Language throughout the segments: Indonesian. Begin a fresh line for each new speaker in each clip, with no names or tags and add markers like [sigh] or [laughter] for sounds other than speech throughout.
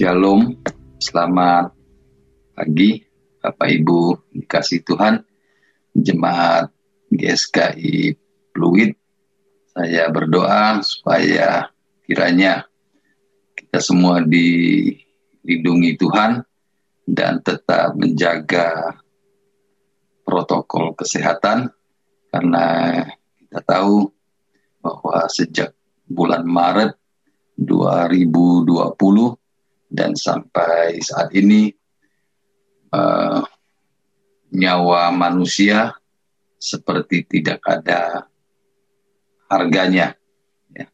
Shalom, selamat pagi Bapak Ibu dikasih Tuhan, jemaat GSKI Fluid. Saya berdoa supaya kiranya kita semua dilindungi Tuhan dan tetap menjaga protokol kesehatan karena kita tahu bahwa sejak bulan Maret 2020 dan sampai saat ini uh, nyawa manusia seperti tidak ada harganya. Ya.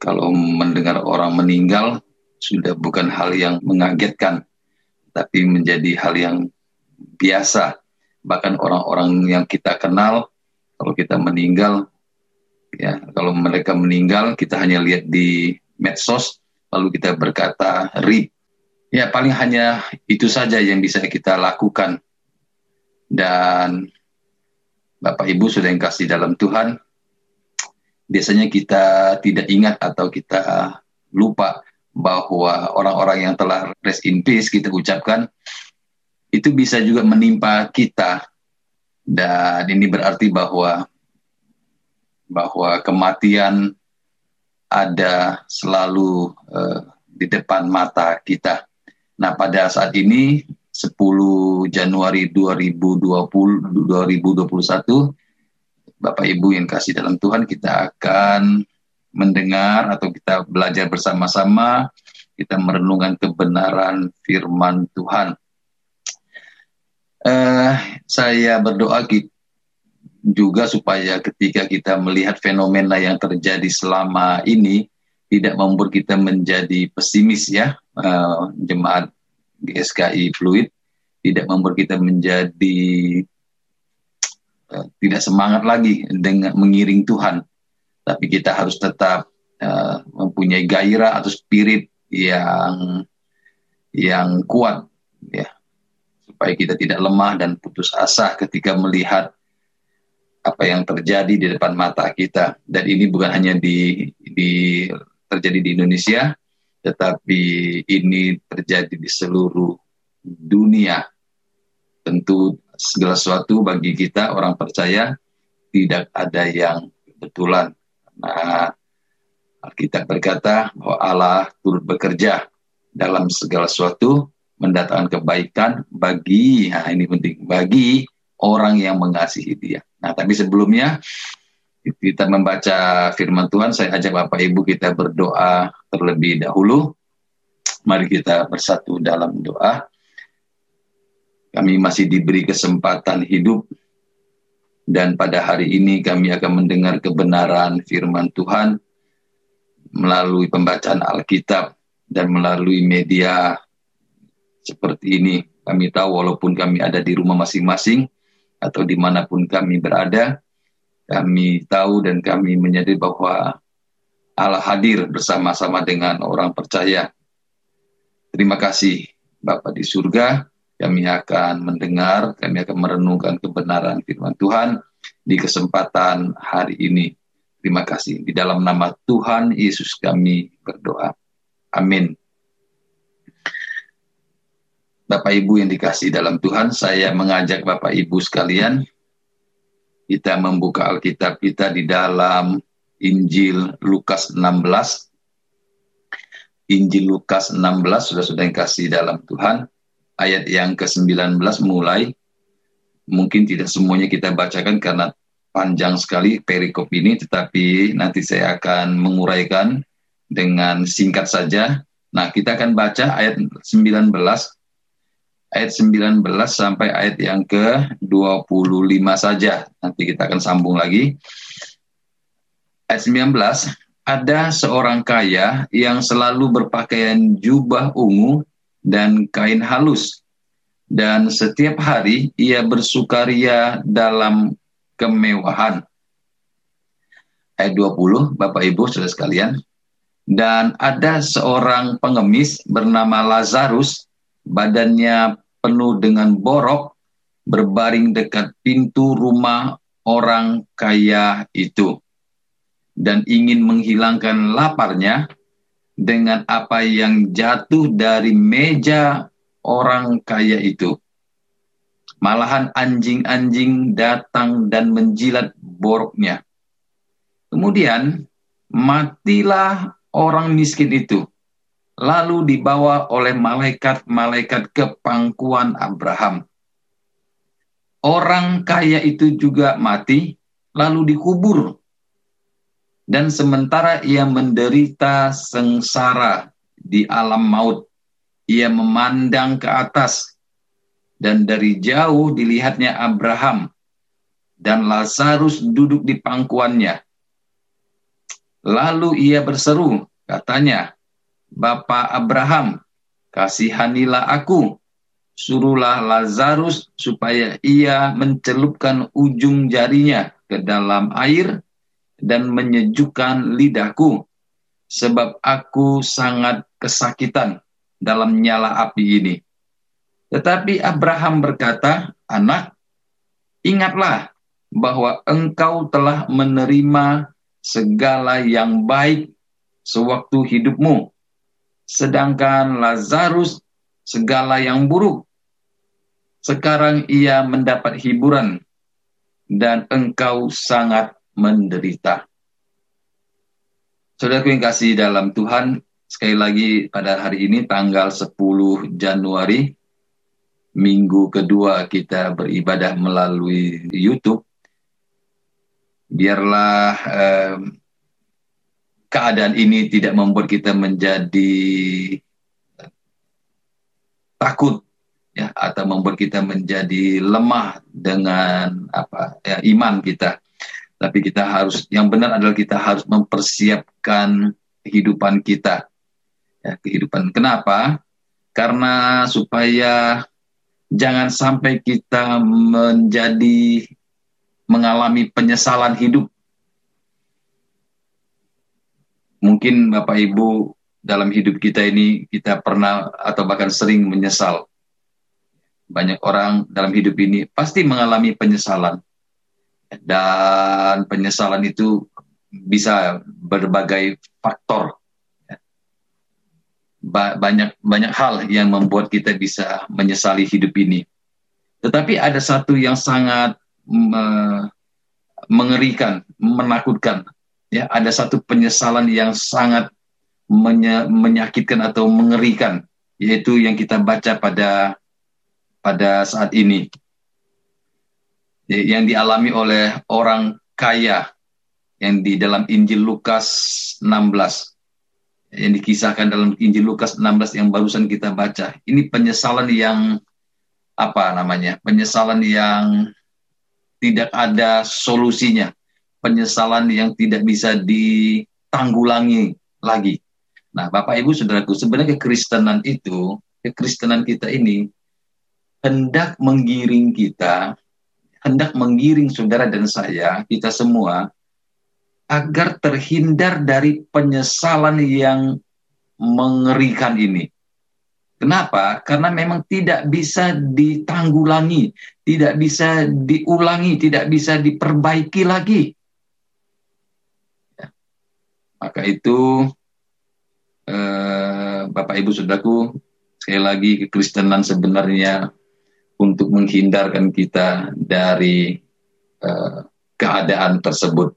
Kalau mendengar orang meninggal sudah bukan hal yang mengagetkan, tapi menjadi hal yang biasa. Bahkan orang-orang yang kita kenal, kalau kita meninggal, ya kalau mereka meninggal kita hanya lihat di medsos lalu kita berkata rip. Ya paling hanya itu saja yang bisa kita lakukan. Dan Bapak Ibu sudah yang kasih dalam Tuhan, biasanya kita tidak ingat atau kita lupa bahwa orang-orang yang telah rest in peace kita ucapkan itu bisa juga menimpa kita dan ini berarti bahwa bahwa kematian ada selalu uh, di depan mata kita. Nah, pada saat ini 10 Januari 2020 2021 Bapak Ibu yang kasih dalam Tuhan kita akan mendengar atau kita belajar bersama-sama kita merenungkan kebenaran firman Tuhan. Uh, saya berdoa kita juga supaya ketika kita melihat fenomena yang terjadi selama ini tidak membuat kita menjadi pesimis ya uh, jemaat GSKI Fluid tidak membuat kita menjadi uh, tidak semangat lagi dengan mengiring Tuhan. Tapi kita harus tetap uh, mempunyai gairah atau spirit yang yang kuat ya supaya kita tidak lemah dan putus asa ketika melihat apa yang terjadi di depan mata kita. Dan ini bukan hanya di, di terjadi di Indonesia tetapi ini terjadi di seluruh dunia. Tentu segala sesuatu bagi kita orang percaya tidak ada yang kebetulan. Nah Alkitab berkata bahwa Allah turut bekerja dalam segala sesuatu mendatangkan kebaikan bagi nah ini penting bagi orang yang mengasihi dia Nah, tapi sebelumnya kita membaca firman Tuhan, saya ajak Bapak Ibu kita berdoa terlebih dahulu. Mari kita bersatu dalam doa. Kami masih diberi kesempatan hidup dan pada hari ini kami akan mendengar kebenaran firman Tuhan melalui pembacaan Alkitab dan melalui media seperti ini. Kami tahu walaupun kami ada di rumah masing-masing, atau di mana pun kami berada, kami tahu dan kami menyadari bahwa Allah hadir bersama-sama dengan orang percaya. Terima kasih Bapak di surga, kami akan mendengar, kami akan merenungkan kebenaran firman Tuhan di kesempatan hari ini. Terima kasih. Di dalam nama Tuhan Yesus kami berdoa. Amin. Bapak Ibu yang dikasih dalam Tuhan, saya mengajak Bapak Ibu sekalian kita membuka Alkitab kita di dalam Injil Lukas 16. Injil Lukas 16 sudah-sudah yang kasih dalam Tuhan. Ayat yang ke-19 mulai. Mungkin tidak semuanya kita bacakan karena panjang sekali perikop ini, tetapi nanti saya akan menguraikan dengan singkat saja. Nah, kita akan baca ayat 19 ayat 19 sampai ayat yang ke-25 saja. Nanti kita akan sambung lagi. Ayat 19, ada seorang kaya yang selalu berpakaian jubah ungu dan kain halus. Dan setiap hari ia bersukaria dalam kemewahan. Ayat 20, Bapak Ibu, saudara sekalian. Dan ada seorang pengemis bernama Lazarus badannya penuh dengan borok, berbaring dekat pintu rumah orang kaya itu. Dan ingin menghilangkan laparnya, dengan apa yang jatuh dari meja orang kaya itu. Malahan anjing-anjing datang dan menjilat boroknya. Kemudian matilah orang miskin itu. Lalu dibawa oleh malaikat-malaikat ke pangkuan Abraham. Orang kaya itu juga mati, lalu dikubur. Dan sementara ia menderita sengsara di alam maut, ia memandang ke atas, dan dari jauh dilihatnya Abraham, dan Lazarus duduk di pangkuannya. Lalu ia berseru, katanya, Bapak Abraham, kasihanilah aku, suruhlah Lazarus supaya ia mencelupkan ujung jarinya ke dalam air dan menyejukkan lidahku, sebab aku sangat kesakitan dalam nyala api ini. Tetapi Abraham berkata, Anak, ingatlah bahwa engkau telah menerima segala yang baik sewaktu hidupmu, sedangkan Lazarus segala yang buruk. Sekarang ia mendapat hiburan, dan engkau sangat menderita. Saudaraku yang kasih dalam Tuhan, sekali lagi pada hari ini tanggal 10 Januari, minggu kedua kita beribadah melalui YouTube. Biarlah eh, keadaan ini tidak membuat kita menjadi takut ya atau membuat kita menjadi lemah dengan apa ya iman kita. Tapi kita harus yang benar adalah kita harus mempersiapkan kehidupan kita. Ya, kehidupan. Kenapa? Karena supaya jangan sampai kita menjadi mengalami penyesalan hidup mungkin Bapak Ibu dalam hidup kita ini kita pernah atau bahkan sering menyesal. Banyak orang dalam hidup ini pasti mengalami penyesalan. Dan penyesalan itu bisa berbagai faktor. banyak banyak hal yang membuat kita bisa menyesali hidup ini. Tetapi ada satu yang sangat mengerikan, menakutkan ya ada satu penyesalan yang sangat menye menyakitkan atau mengerikan yaitu yang kita baca pada pada saat ini yang dialami oleh orang kaya yang di dalam Injil Lukas 16 yang dikisahkan dalam Injil Lukas 16 yang barusan kita baca. Ini penyesalan yang apa namanya? Penyesalan yang tidak ada solusinya penyesalan yang tidak bisa ditanggulangi lagi. Nah, Bapak Ibu Saudaraku, sebenarnya kekristenan itu, kekristenan kita ini hendak menggiring kita, hendak menggiring saudara dan saya, kita semua agar terhindar dari penyesalan yang mengerikan ini. Kenapa? Karena memang tidak bisa ditanggulangi, tidak bisa diulangi, tidak bisa diperbaiki lagi. Maka itu eh, Bapak Ibu Saudaraku, sekali lagi kekristenan sebenarnya untuk menghindarkan kita dari eh, keadaan tersebut.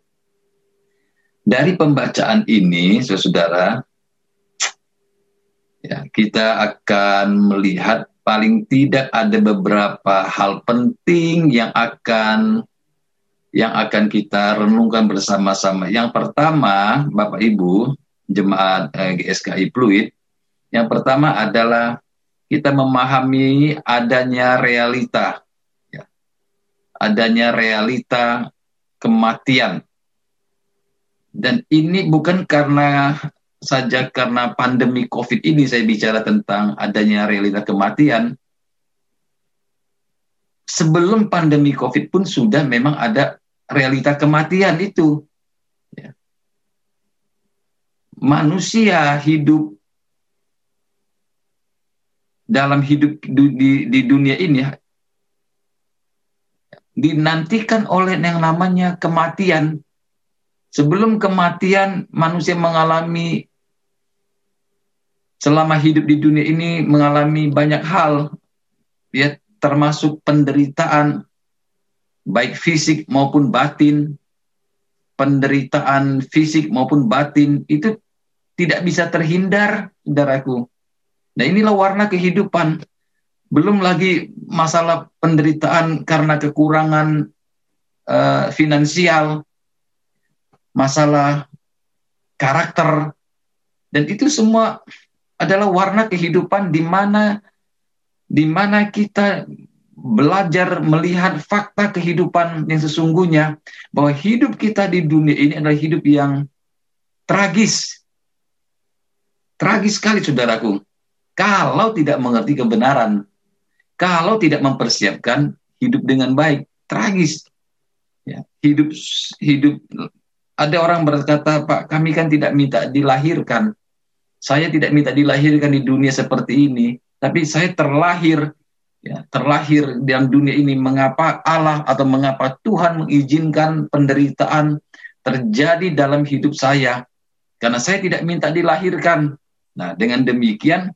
Dari pembacaan ini, saudara, ya, kita akan melihat paling tidak ada beberapa hal penting yang akan yang akan kita renungkan bersama-sama. Yang pertama, Bapak Ibu, jemaat eh, GSKI Pluit, yang pertama adalah kita memahami adanya realita, ya. adanya realita kematian. Dan ini bukan karena saja karena pandemi COVID ini saya bicara tentang adanya realita kematian. Sebelum pandemi COVID pun sudah memang ada realita kematian itu. Ya. Manusia hidup dalam hidup di, di dunia ini dinantikan oleh yang namanya kematian. Sebelum kematian manusia mengalami selama hidup di dunia ini mengalami banyak hal, ya termasuk penderitaan, baik fisik maupun batin, penderitaan fisik maupun batin itu tidak bisa terhindar, saudaraku. Nah inilah warna kehidupan. Belum lagi masalah penderitaan karena kekurangan uh, finansial, masalah karakter, dan itu semua adalah warna kehidupan di mana di mana kita belajar melihat fakta kehidupan yang sesungguhnya bahwa hidup kita di dunia ini adalah hidup yang tragis. Tragis sekali saudaraku. Kalau tidak mengerti kebenaran, kalau tidak mempersiapkan hidup dengan baik, tragis. Ya, hidup hidup ada orang berkata, "Pak, kami kan tidak minta dilahirkan. Saya tidak minta dilahirkan di dunia seperti ini, tapi saya terlahir ya, terlahir dalam dunia ini. Mengapa Allah atau mengapa Tuhan mengizinkan penderitaan terjadi dalam hidup saya? Karena saya tidak minta dilahirkan. Nah, dengan demikian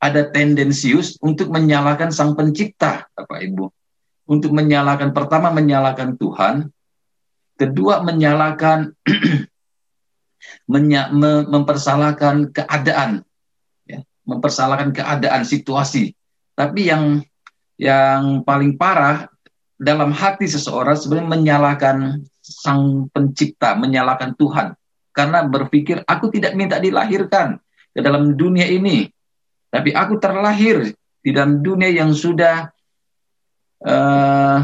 ada tendensius untuk menyalahkan sang pencipta, Bapak Ibu. Untuk menyalahkan pertama menyalahkan Tuhan, kedua menyalahkan [clears throat] menya, me, mempersalahkan keadaan, ya, mempersalahkan keadaan situasi. Tapi yang yang paling parah dalam hati seseorang sebenarnya menyalahkan sang pencipta, menyalahkan Tuhan. Karena berpikir, aku tidak minta dilahirkan ke dalam dunia ini. Tapi aku terlahir di dalam dunia yang sudah uh,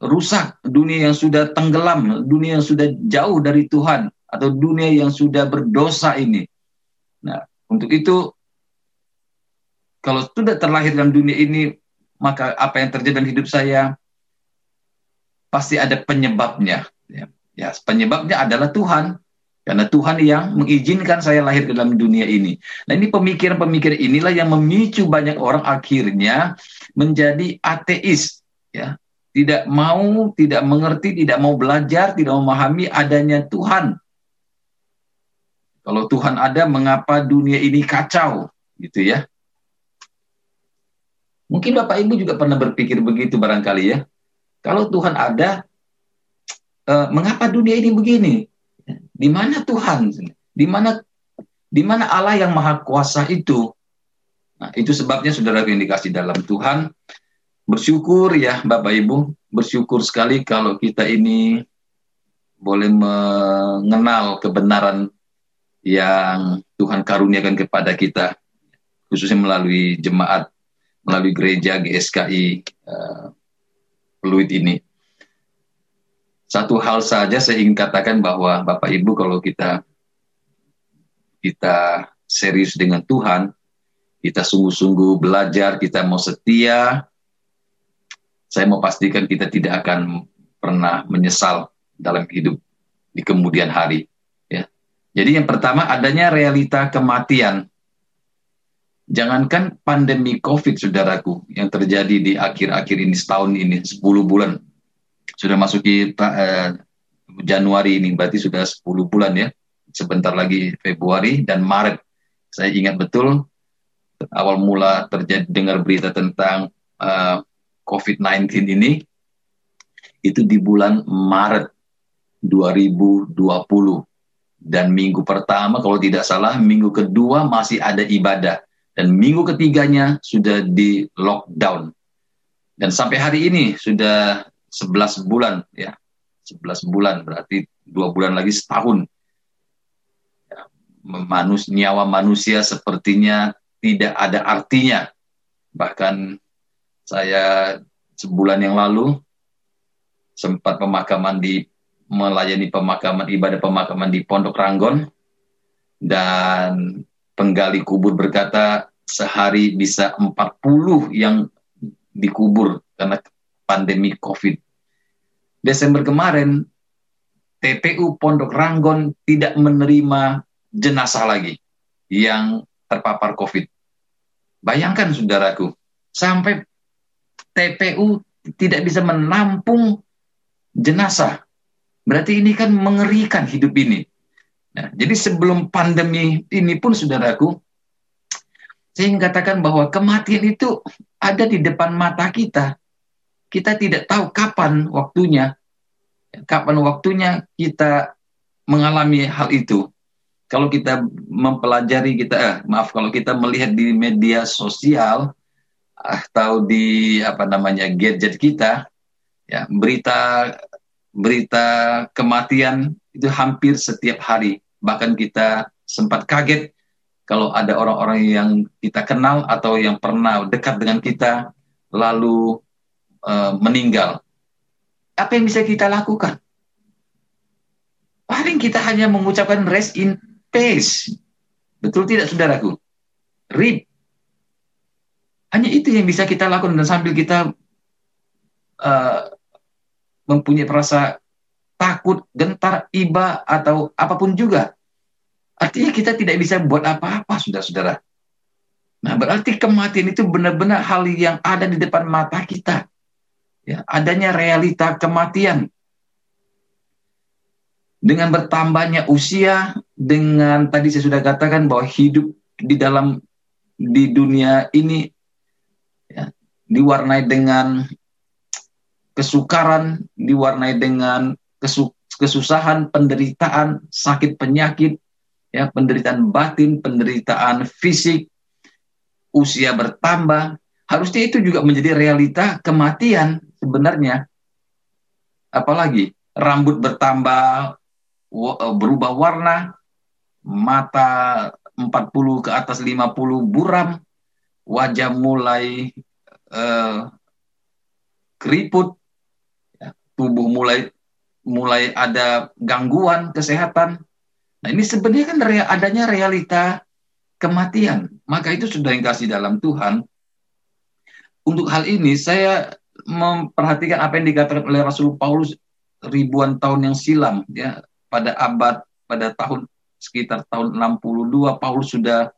rusak, dunia yang sudah tenggelam, dunia yang sudah jauh dari Tuhan, atau dunia yang sudah berdosa ini. Nah, untuk itu, kalau sudah terlahir dalam dunia ini, maka apa yang terjadi dalam hidup saya pasti ada penyebabnya. Ya, ya penyebabnya adalah Tuhan. Karena Tuhan yang mengizinkan saya lahir ke dalam dunia ini. Nah ini pemikiran-pemikiran inilah yang memicu banyak orang akhirnya menjadi ateis. ya Tidak mau, tidak mengerti, tidak mau belajar, tidak memahami adanya Tuhan. Kalau Tuhan ada, mengapa dunia ini kacau? Gitu ya. Mungkin Bapak Ibu juga pernah berpikir begitu barangkali ya. Kalau Tuhan ada, [tsk] eh, mengapa dunia ini begini? Di mana Tuhan? Di mana di mana Allah yang maha kuasa itu? Nah, itu sebabnya saudara yang dikasih dalam Tuhan bersyukur ya Bapak Ibu, bersyukur sekali kalau kita ini boleh mengenal kebenaran yang Tuhan karuniakan kepada kita khususnya melalui jemaat melalui gereja GSKI uh, Fluid ini satu hal saja saya ingin katakan bahwa Bapak Ibu kalau kita kita serius dengan Tuhan, kita sungguh-sungguh belajar, kita mau setia, saya mau pastikan kita tidak akan pernah menyesal dalam hidup di kemudian hari. Ya. Jadi yang pertama adanya realita kematian. Jangankan pandemi COVID, saudaraku, yang terjadi di akhir-akhir ini setahun ini, 10 bulan, sudah masuki uh, Januari ini berarti sudah 10 bulan ya. Sebentar lagi Februari dan Maret. Saya ingat betul awal mula terjadi dengar berita tentang eh, COVID-19 ini itu di bulan Maret 2020 dan minggu pertama kalau tidak salah minggu kedua masih ada ibadah dan minggu ketiganya sudah di lockdown. Dan sampai hari ini sudah 11 bulan ya. 11 bulan berarti dua bulan lagi setahun. Ya, nyawa manusia sepertinya tidak ada artinya. Bahkan saya sebulan yang lalu sempat pemakaman di melayani pemakaman ibadah pemakaman di Pondok Ranggon. Dan penggali kubur berkata sehari bisa 40 yang dikubur karena pandemi COVID. Desember kemarin TPU Pondok Ranggon tidak menerima jenazah lagi yang terpapar COVID. Bayangkan saudaraku, sampai TPU tidak bisa menampung jenazah. Berarti ini kan mengerikan hidup ini. Nah, jadi sebelum pandemi ini pun saudaraku, Saya ingin katakan bahwa kematian itu ada di depan mata kita. Kita tidak tahu kapan waktunya. Kapan waktunya kita mengalami hal itu. Kalau kita mempelajari kita eh, maaf kalau kita melihat di media sosial atau di apa namanya gadget kita ya berita berita kematian itu hampir setiap hari bahkan kita sempat kaget kalau ada orang-orang yang kita kenal atau yang pernah dekat dengan kita lalu uh, meninggal. Apa yang bisa kita lakukan? Paling kita hanya mengucapkan rest in peace. Betul tidak saudaraku? Rip. Hanya itu yang bisa kita lakukan dan sambil kita uh, mempunyai perasa takut, gentar, iba atau apa pun juga Artinya kita tidak bisa buat apa-apa, saudara-saudara. Nah, berarti kematian itu benar-benar hal yang ada di depan mata kita. Ya, adanya realita kematian. Dengan bertambahnya usia, dengan tadi saya sudah katakan bahwa hidup di dalam di dunia ini ya, diwarnai dengan kesukaran, diwarnai dengan kesu, kesusahan, penderitaan, sakit penyakit, ya penderitaan batin, penderitaan fisik, usia bertambah, harusnya itu juga menjadi realita kematian sebenarnya. Apalagi rambut bertambah, eh, berubah warna, mata 40 ke atas 50 buram, wajah mulai uh, keriput, ya, tubuh mulai mulai ada gangguan kesehatan, Nah ini sebenarnya kan adanya realita kematian. Maka itu sudah yang kasih dalam Tuhan. Untuk hal ini saya memperhatikan apa yang dikatakan oleh Rasul Paulus ribuan tahun yang silam ya pada abad pada tahun sekitar tahun 62 Paulus sudah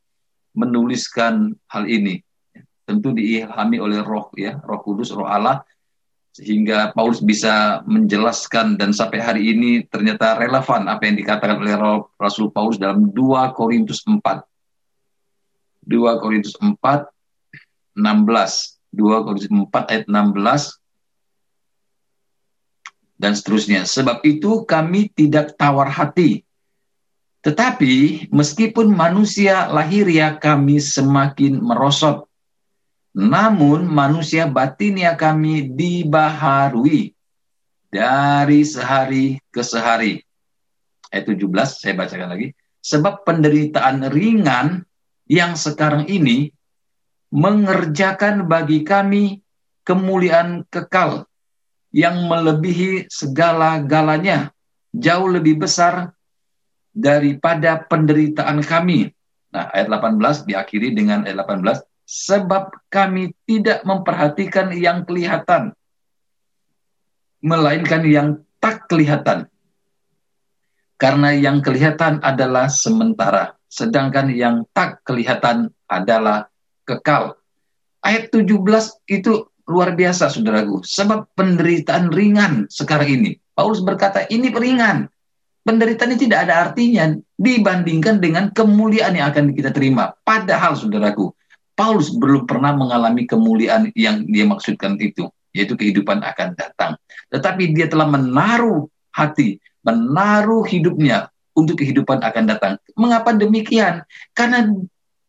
menuliskan hal ini tentu diilhami oleh roh ya roh kudus roh Allah sehingga Paulus bisa menjelaskan dan sampai hari ini ternyata relevan apa yang dikatakan oleh Rasul Paulus dalam 2 Korintus 4. 2 Korintus 4 16. 2 Korintus 4 ayat 16 dan seterusnya. Sebab itu kami tidak tawar hati. Tetapi meskipun manusia lahiriah kami semakin merosot, namun manusia batinnya kami dibaharui dari sehari ke sehari. Ayat 17 saya bacakan lagi. Sebab penderitaan ringan yang sekarang ini mengerjakan bagi kami kemuliaan kekal yang melebihi segala-galanya, jauh lebih besar daripada penderitaan kami. Nah, ayat 18 diakhiri dengan ayat 18 sebab kami tidak memperhatikan yang kelihatan, melainkan yang tak kelihatan. Karena yang kelihatan adalah sementara, sedangkan yang tak kelihatan adalah kekal. Ayat 17 itu luar biasa, saudaraku. Sebab penderitaan ringan sekarang ini. Paulus berkata, ini ringan. Penderitaan ini tidak ada artinya dibandingkan dengan kemuliaan yang akan kita terima. Padahal, saudaraku, Paulus belum pernah mengalami kemuliaan yang dia maksudkan itu, yaitu kehidupan akan datang. Tetapi dia telah menaruh hati, menaruh hidupnya untuk kehidupan akan datang. Mengapa demikian? Karena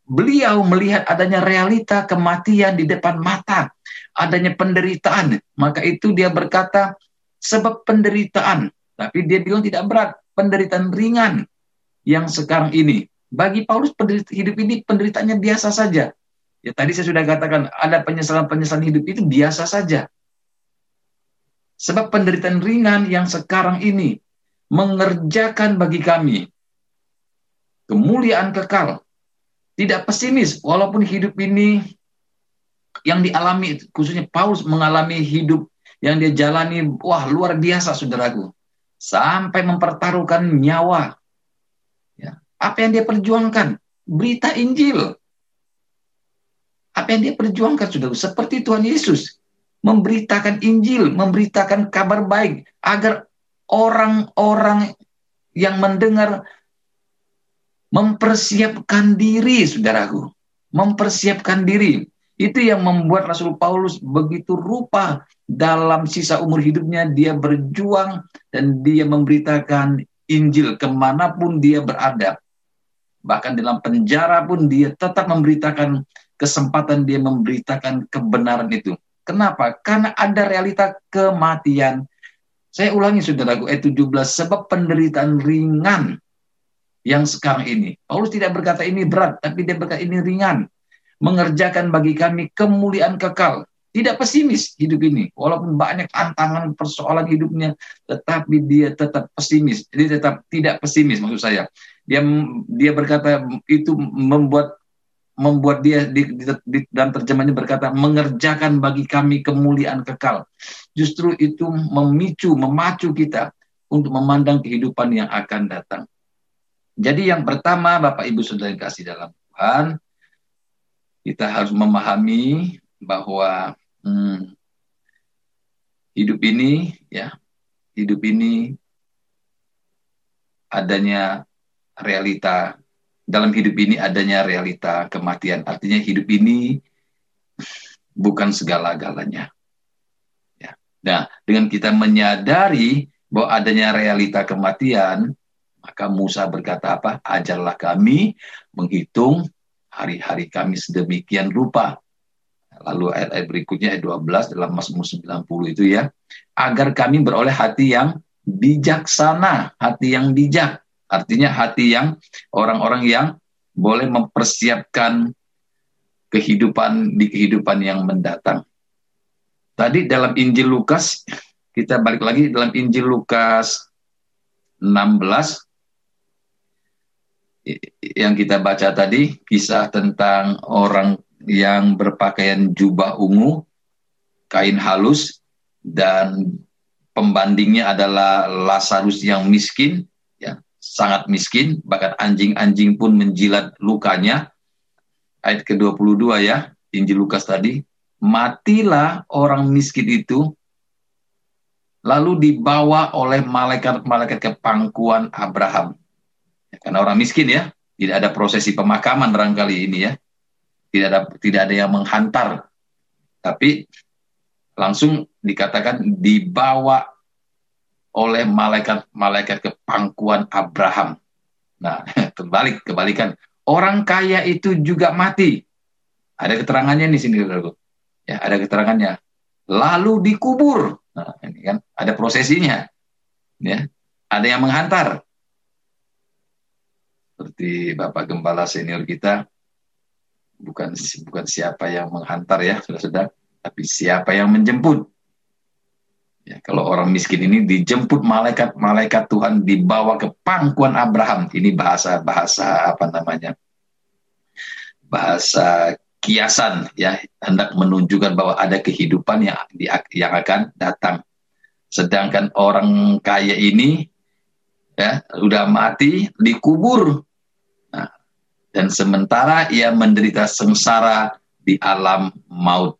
beliau melihat adanya realita kematian di depan mata, adanya penderitaan. Maka itu dia berkata, sebab penderitaan. Tapi dia bilang tidak berat, penderitaan ringan yang sekarang ini. Bagi Paulus hidup ini penderitaannya biasa saja. Ya tadi saya sudah katakan ada penyesalan-penyesalan hidup itu biasa saja. Sebab penderitaan ringan yang sekarang ini mengerjakan bagi kami kemuliaan kekal. Tidak pesimis walaupun hidup ini yang dialami khususnya Paulus mengalami hidup yang dia jalani wah luar biasa saudaraku sampai mempertaruhkan nyawa ya apa yang dia perjuangkan berita Injil apa yang dia perjuangkan sudah seperti Tuhan Yesus memberitakan Injil, memberitakan kabar baik agar orang-orang yang mendengar mempersiapkan diri, saudaraku. mempersiapkan diri. Itu yang membuat Rasul Paulus begitu rupa dalam sisa umur hidupnya dia berjuang dan dia memberitakan Injil ke mana pun dia berada. Bahkan dalam penjara pun dia tetap memberitakan kesempatan dia memberitakan kebenaran itu. Kenapa? Karena ada realita kematian. Saya ulangi saudaraku ayat 17 sebab penderitaan ringan yang sekarang ini. Paulus tidak berkata ini berat, tapi dia berkata ini ringan mengerjakan bagi kami kemuliaan kekal. Tidak pesimis hidup ini, walaupun banyak tantangan persoalan hidupnya, tetapi dia tetap pesimis. Dia tetap tidak pesimis maksud saya. Dia dia berkata itu membuat membuat dia di, di, di dan terjemahnya berkata mengerjakan bagi kami kemuliaan kekal. Justru itu memicu, memacu kita untuk memandang kehidupan yang akan datang. Jadi yang pertama Bapak Ibu Saudara kasih dalam Tuhan, kita harus memahami bahwa hmm, hidup ini ya hidup ini adanya realita dalam hidup ini adanya realita kematian artinya hidup ini bukan segala-galanya ya nah dengan kita menyadari bahwa adanya realita kematian maka Musa berkata apa ajarlah kami menghitung hari-hari kami sedemikian rupa. Lalu ayat-ayat berikutnya ayat 12 dalam Mazmur 90 itu ya. Agar kami beroleh hati yang bijaksana, hati yang bijak. Artinya hati yang orang-orang yang boleh mempersiapkan kehidupan di kehidupan yang mendatang. Tadi dalam Injil Lukas, kita balik lagi dalam Injil Lukas 16 yang kita baca tadi kisah tentang orang yang berpakaian jubah ungu, kain halus dan pembandingnya adalah Lazarus yang miskin, sangat miskin, bahkan anjing-anjing pun menjilat lukanya. Ayat ke-22 ya, Injil Lukas tadi, matilah orang miskin itu lalu dibawa oleh malaikat-malaikat ke pangkuan Abraham karena orang miskin ya, tidak ada prosesi pemakaman barangkali ini ya. Tidak ada tidak ada yang menghantar. Tapi langsung dikatakan dibawa oleh malaikat-malaikat ke pangkuan Abraham. Nah, [laughs] terbalik, kebalikan. Orang kaya itu juga mati. Ada keterangannya di sini, Ya, ada keterangannya. Lalu dikubur. Nah, ini kan ada prosesinya. Ya, ada yang menghantar seperti Bapak Gembala senior kita, bukan bukan siapa yang menghantar ya, sudah-sudah, tapi siapa yang menjemput. Ya, kalau orang miskin ini dijemput malaikat-malaikat Tuhan dibawa ke pangkuan Abraham. Ini bahasa-bahasa apa namanya? Bahasa kiasan ya, hendak menunjukkan bahwa ada kehidupan yang yang akan datang. Sedangkan orang kaya ini ya udah mati dikubur dan sementara ia menderita sengsara di alam maut.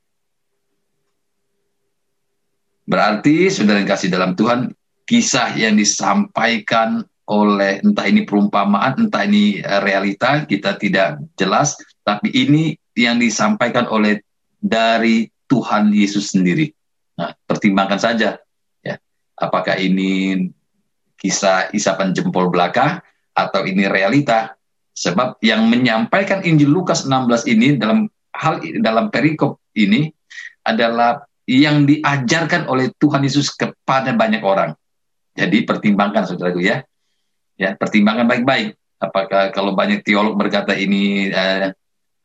Berarti saudara yang kasih dalam Tuhan, kisah yang disampaikan oleh entah ini perumpamaan, entah ini eh, realita, kita tidak jelas, tapi ini yang disampaikan oleh dari Tuhan Yesus sendiri. Nah, pertimbangkan saja ya, apakah ini kisah isapan jempol belaka atau ini realita? Sebab yang menyampaikan Injil Lukas 16 ini dalam hal dalam perikop ini adalah yang diajarkan oleh Tuhan Yesus kepada banyak orang. Jadi pertimbangkan saudaraku ya. Ya, pertimbangkan baik-baik. Apakah kalau banyak teolog berkata ini eh,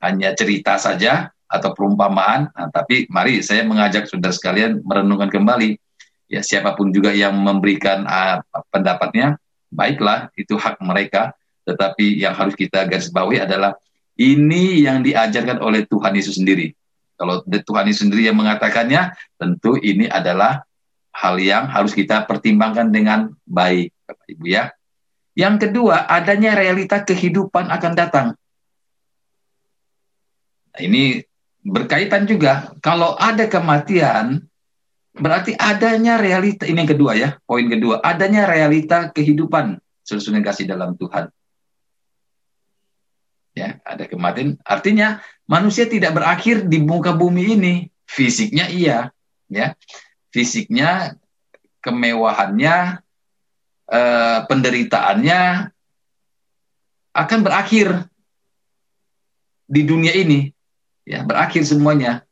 hanya cerita saja atau perumpamaan, nah, tapi mari saya mengajak saudara sekalian merenungkan kembali. Ya, siapa pun juga yang memberikan uh, pendapatnya, baiklah itu hak mereka tetapi yang harus kita garis bawahi adalah ini yang diajarkan oleh Tuhan Yesus sendiri. Kalau Tuhan sendiri yang mengatakannya, tentu ini adalah hal yang harus kita pertimbangkan dengan baik, Bapak Ibu ya. Yang kedua, adanya realita kehidupan akan datang. Nah, ini berkaitan juga. Kalau ada kematian, berarti adanya realita. Ini yang kedua ya, poin kedua. Adanya realita kehidupan. Sesuai kasih dalam Tuhan. Ya, ada kematian. Artinya manusia tidak berakhir di muka bumi ini. Fisiknya iya, ya. Fisiknya, kemewahannya, eh, penderitaannya akan berakhir di dunia ini. Ya, berakhir semuanya.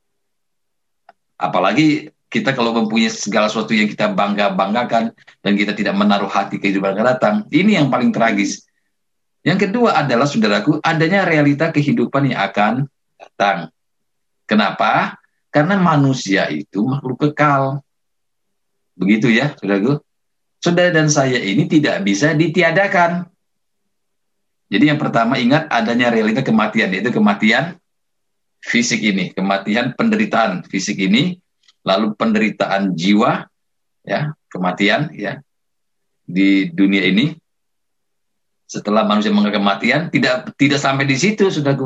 Apalagi kita kalau mempunyai segala sesuatu yang kita bangga-banggakan dan kita tidak menaruh hati kehidupan akan datang, ini yang paling tragis yang kedua adalah, saudaraku, adanya realita kehidupan yang akan datang. Kenapa? Karena manusia itu makhluk kekal. Begitu ya, saudaraku. Saudara dan saya ini tidak bisa ditiadakan. Jadi yang pertama ingat adanya realita kematian, yaitu kematian fisik ini, kematian penderitaan fisik ini, lalu penderitaan jiwa, ya, kematian ya di dunia ini, setelah manusia mengalami kematian tidak tidak sampai di situ sudah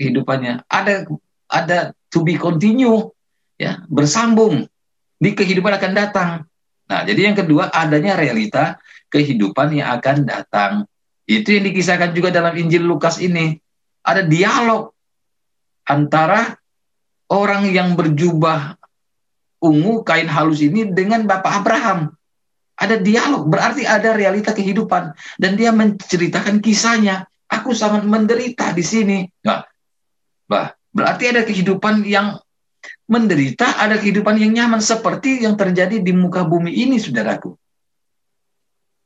kehidupannya. Ada ada to be continue ya bersambung di kehidupan akan datang. Nah jadi yang kedua adanya realita kehidupan yang akan datang. Itu yang dikisahkan juga dalam Injil Lukas ini. Ada dialog antara orang yang berjubah ungu kain halus ini dengan Bapak Abraham ada dialog, berarti ada realita kehidupan. Dan dia menceritakan kisahnya. Aku sangat menderita di sini. Nah, bah, berarti ada kehidupan yang menderita, ada kehidupan yang nyaman. Seperti yang terjadi di muka bumi ini, saudaraku.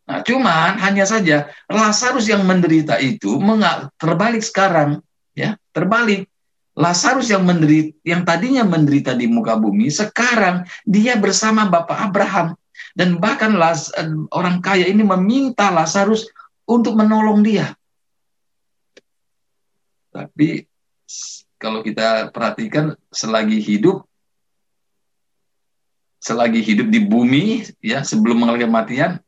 Nah, cuman hanya saja Lazarus yang menderita itu terbalik sekarang, ya, terbalik. Lazarus yang menderita, yang tadinya menderita di muka bumi, sekarang dia bersama Bapak Abraham dan bahkan Las, eh, orang kaya ini meminta Lazarus untuk menolong dia. Tapi kalau kita perhatikan selagi hidup selagi hidup di bumi ya sebelum mengalami kematian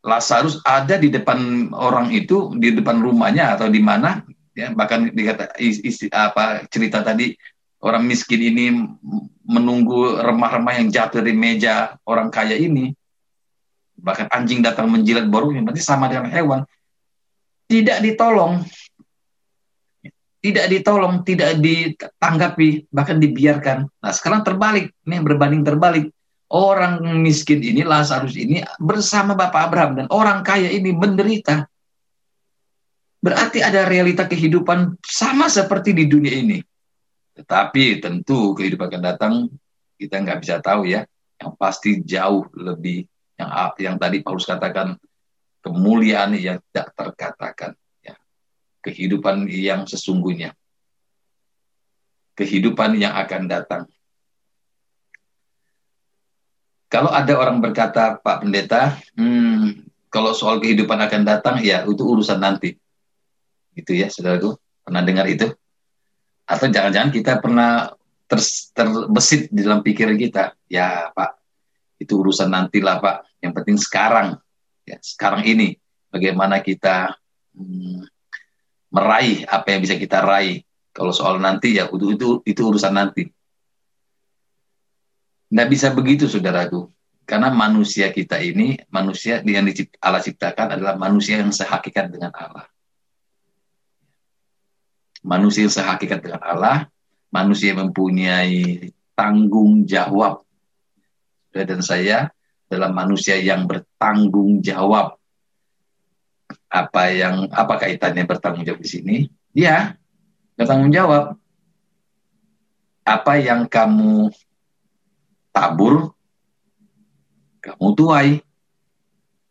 Lazarus ada di depan orang itu di depan rumahnya atau di mana ya bahkan dikata isi, apa cerita tadi orang miskin ini menunggu remah-remah yang jatuh dari meja orang kaya ini, bahkan anjing datang menjilat boroknya, berarti sama dengan hewan, tidak ditolong, tidak ditolong, tidak ditanggapi, bahkan dibiarkan. Nah sekarang terbalik, ini berbanding terbalik. Orang miskin ini, Lazarus ini bersama Bapak Abraham dan orang kaya ini menderita. Berarti ada realita kehidupan sama seperti di dunia ini tetapi tentu kehidupan akan datang kita nggak bisa tahu ya. Yang pasti jauh lebih yang yang tadi Paulus katakan kemuliaan yang tidak terkatakan. Ya. Kehidupan yang sesungguhnya. Kehidupan yang akan datang. Kalau ada orang berkata, Pak Pendeta, hmm, kalau soal kehidupan akan datang, ya itu urusan nanti. Gitu ya, saudaraku. Pernah dengar itu? Atau jangan-jangan kita pernah ter, terbesit di dalam pikiran kita ya Pak itu urusan nantilah Pak. Yang penting sekarang ya sekarang ini bagaimana kita hmm, meraih apa yang bisa kita raih. Kalau soal nanti ya itu itu itu urusan nanti. Nggak bisa begitu saudaraku. Karena manusia kita ini manusia yang Allah ciptakan adalah manusia yang sehakikat dengan Allah manusia sehakikat dengan Allah, manusia mempunyai tanggung jawab. Dan saya adalah manusia yang bertanggung jawab. Apa yang apa kaitannya bertanggung jawab di sini? Ya, bertanggung jawab. Apa yang kamu tabur, kamu tuai.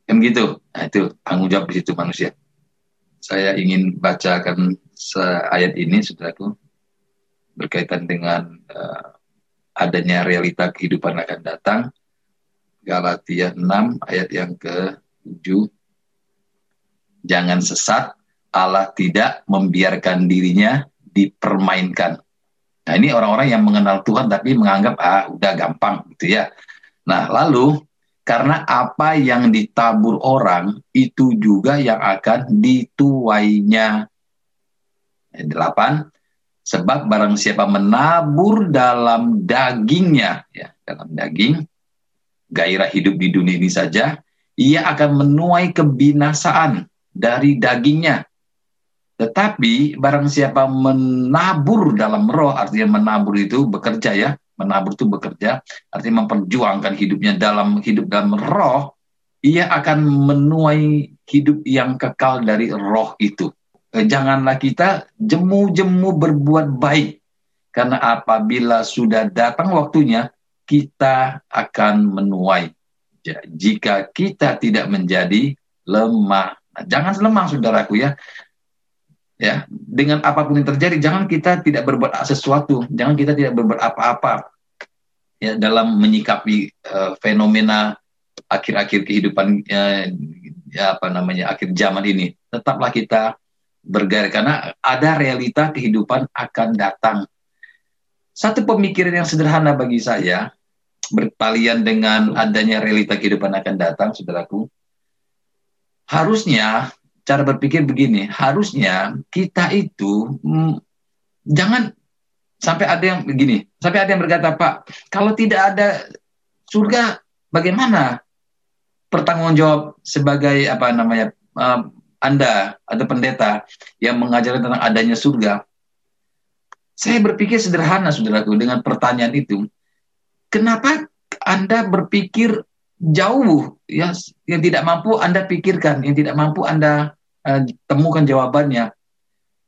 Kan gitu. Nah, itu tanggung jawab di situ manusia. Saya ingin bacakan ayat ini, saudaraku, berkaitan dengan uh, adanya realita kehidupan akan datang. Galatia 6 ayat yang ke-7. Jangan sesat, Allah tidak membiarkan dirinya dipermainkan. Nah ini orang-orang yang mengenal Tuhan tapi menganggap ah udah gampang gitu ya. Nah lalu karena apa yang ditabur orang itu juga yang akan dituainya Delapan, sebab barang siapa menabur dalam dagingnya, ya, dalam daging, gairah hidup di dunia ini saja, ia akan menuai kebinasaan dari dagingnya. Tetapi barang siapa menabur dalam roh, artinya menabur itu bekerja ya, menabur itu bekerja, artinya memperjuangkan hidupnya dalam hidup dalam roh, ia akan menuai hidup yang kekal dari roh itu. Eh, janganlah kita jemu-jemu berbuat baik, karena apabila sudah datang waktunya, kita akan menuai. Jika kita tidak menjadi lemah. Nah, jangan lemah saudaraku ya ya dengan apa pun yang terjadi jangan kita tidak berbuat sesuatu jangan kita tidak berbuat apa-apa ya dalam menyikapi uh, fenomena akhir-akhir kehidupan uh, ya apa namanya akhir zaman ini tetaplah kita bergairah karena ada realita kehidupan akan datang. Satu pemikiran yang sederhana bagi saya berpalian dengan adanya realita kehidupan akan datang saudaraku harusnya cara berpikir begini, harusnya kita itu hmm, jangan sampai ada yang begini, sampai ada yang berkata, Pak, kalau tidak ada surga, bagaimana? Pertanggung jawab sebagai apa namanya uh, Anda atau pendeta yang mengajarkan tentang adanya surga? Saya berpikir sederhana, saudaraku, dengan pertanyaan itu. Kenapa Anda berpikir jauh ya yang tidak mampu Anda pikirkan, yang tidak mampu Anda uh, temukan jawabannya.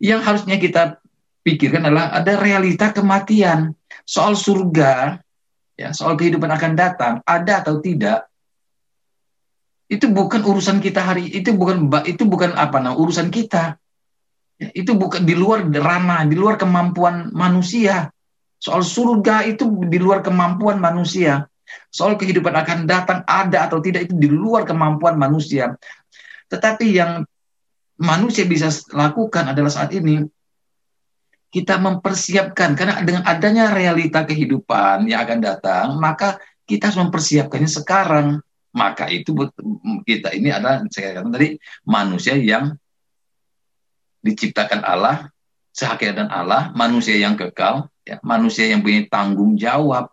Yang harusnya kita pikirkan adalah ada realita kematian. Soal surga, ya, soal kehidupan akan datang, ada atau tidak, itu bukan urusan kita hari itu bukan itu bukan apa nah urusan kita. Ya, itu bukan di luar ranah, di luar kemampuan manusia. Soal surga itu di luar kemampuan manusia. Soal kehidupan akan datang ada atau tidak itu di luar kemampuan manusia. Tetapi yang manusia bisa lakukan adalah saat ini kita mempersiapkan karena dengan adanya realita kehidupan yang akan datang maka kita harus mempersiapkannya sekarang maka itu kita ini adalah saya katakan tadi manusia yang diciptakan Allah sehakikat dan Allah manusia yang kekal ya manusia yang punya tanggung jawab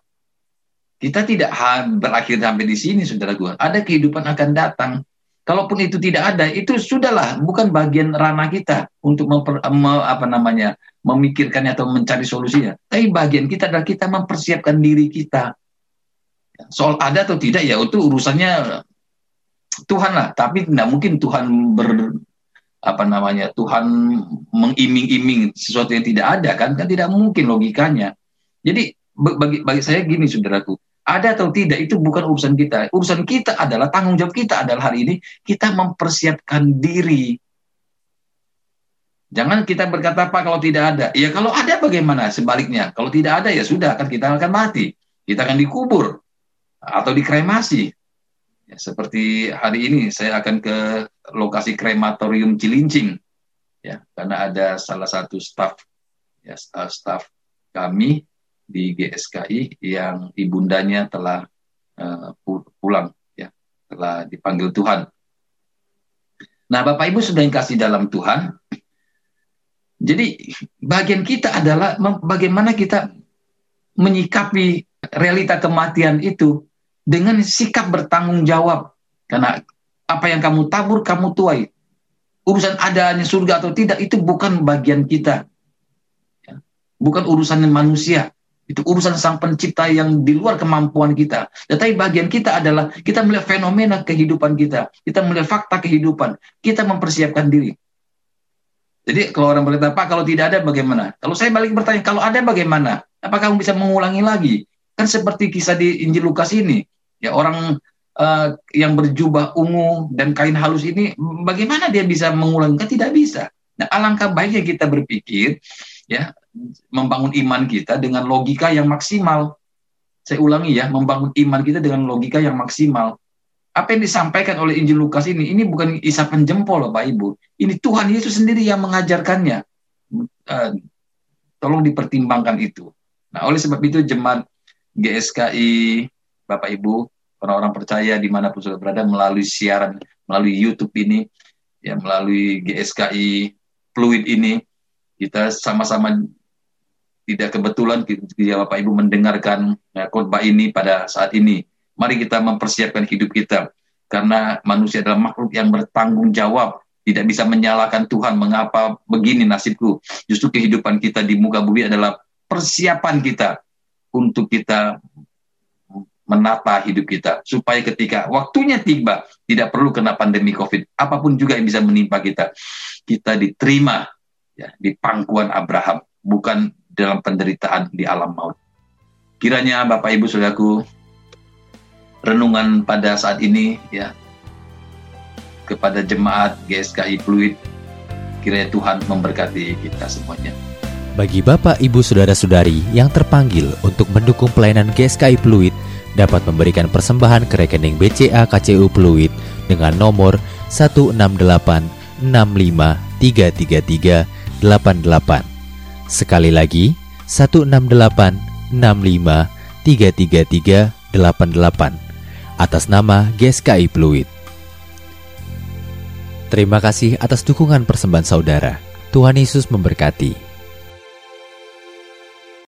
kita tidak berakhir sampai di sini saudara gua ada kehidupan akan datang Kalaupun itu tidak ada, itu sudahlah bukan bagian ranah kita untuk memper, me, apa namanya memikirkannya atau mencari solusinya. Tapi bagian kita adalah kita mempersiapkan diri kita. Soal ada atau tidak ya itu urusannya Tuhan lah. Tapi tidak mungkin Tuhan ber apa namanya Tuhan mengiming-iming sesuatu yang tidak ada kan kan tidak mungkin logikanya. Jadi bagi bagi saya gini saudaraku, ada atau tidak itu bukan urusan kita. Urusan kita adalah tanggung jawab kita adalah hari ini kita mempersiapkan diri. Jangan kita berkata apa kalau tidak ada. Ya kalau ada bagaimana? Sebaliknya, kalau tidak ada ya sudah kan kita akan mati. Kita akan dikubur atau dikremasi. Ya, seperti hari ini saya akan ke lokasi krematorium Cilincing ya karena ada salah satu staf ya staf kami di GSKI yang ibundanya telah uh, pulang ya telah dipanggil Tuhan. Nah Bapak Ibu sudah yang kasih dalam Tuhan. Jadi bagian kita adalah bagaimana kita menyikapi realita kematian itu dengan sikap bertanggung jawab. Karena apa yang kamu tabur, kamu tuai. Urusan adanya surga atau tidak, itu bukan bagian kita. Ya. Bukan urusan manusia. Itu urusan sang pencipta yang di luar kemampuan kita. Tetapi bagian kita adalah kita melihat fenomena kehidupan kita. Kita melihat fakta kehidupan. Kita mempersiapkan diri. Jadi kalau orang berkata, Pak kalau tidak ada bagaimana? Kalau saya balik bertanya, kalau ada bagaimana? Apakah kamu bisa mengulangi lagi? Kan seperti kisah di Injil Lukas ini. Ya orang uh, yang berjubah ungu dan kain halus ini, bagaimana dia bisa mengulangi? Kan tidak bisa. Nah alangkah baiknya kita berpikir, ya membangun iman kita dengan logika yang maksimal. Saya ulangi ya, membangun iman kita dengan logika yang maksimal. Apa yang disampaikan oleh Injil Lukas ini, ini bukan isapan jempol Bapak Ibu. Ini Tuhan Yesus sendiri yang mengajarkannya. Uh, tolong dipertimbangkan itu. Nah, oleh sebab itu jemaat GSKI, Bapak Ibu, orang-orang percaya di mana pun sudah berada melalui siaran, melalui YouTube ini, ya melalui GSKI Fluid ini, kita sama-sama tidak kebetulan ketika Bapak Ibu mendengarkan ya, khotbah ini pada saat ini. Mari kita mempersiapkan hidup kita karena manusia adalah makhluk yang bertanggung jawab tidak bisa menyalahkan Tuhan mengapa begini nasibku. Justru kehidupan kita di muka bumi adalah persiapan kita untuk kita menata hidup kita supaya ketika waktunya tiba tidak perlu kena pandemi Covid. Apa pun juga yang bisa menimpa kita. Kita diterima ya di pangkuan Abraham bukan dalam penderitaan di alam maut. Kiranya Bapak Ibu Saudaraku renungan pada saat ini ya kepada jemaat GSKI Fluid kiranya Tuhan memberkati kita semuanya.
Bagi Bapak, Ibu, Saudara-saudari yang terpanggil untuk mendukung pelayanan GSKI Fluid dapat memberikan persembahan ke rekening BCA KCU Fluid dengan nomor 16865333388. Sekali lagi, 16865333388 atas nama GSKI Fluid. Terima kasih atas dukungan persembahan saudara. Tuhan Yesus memberkati.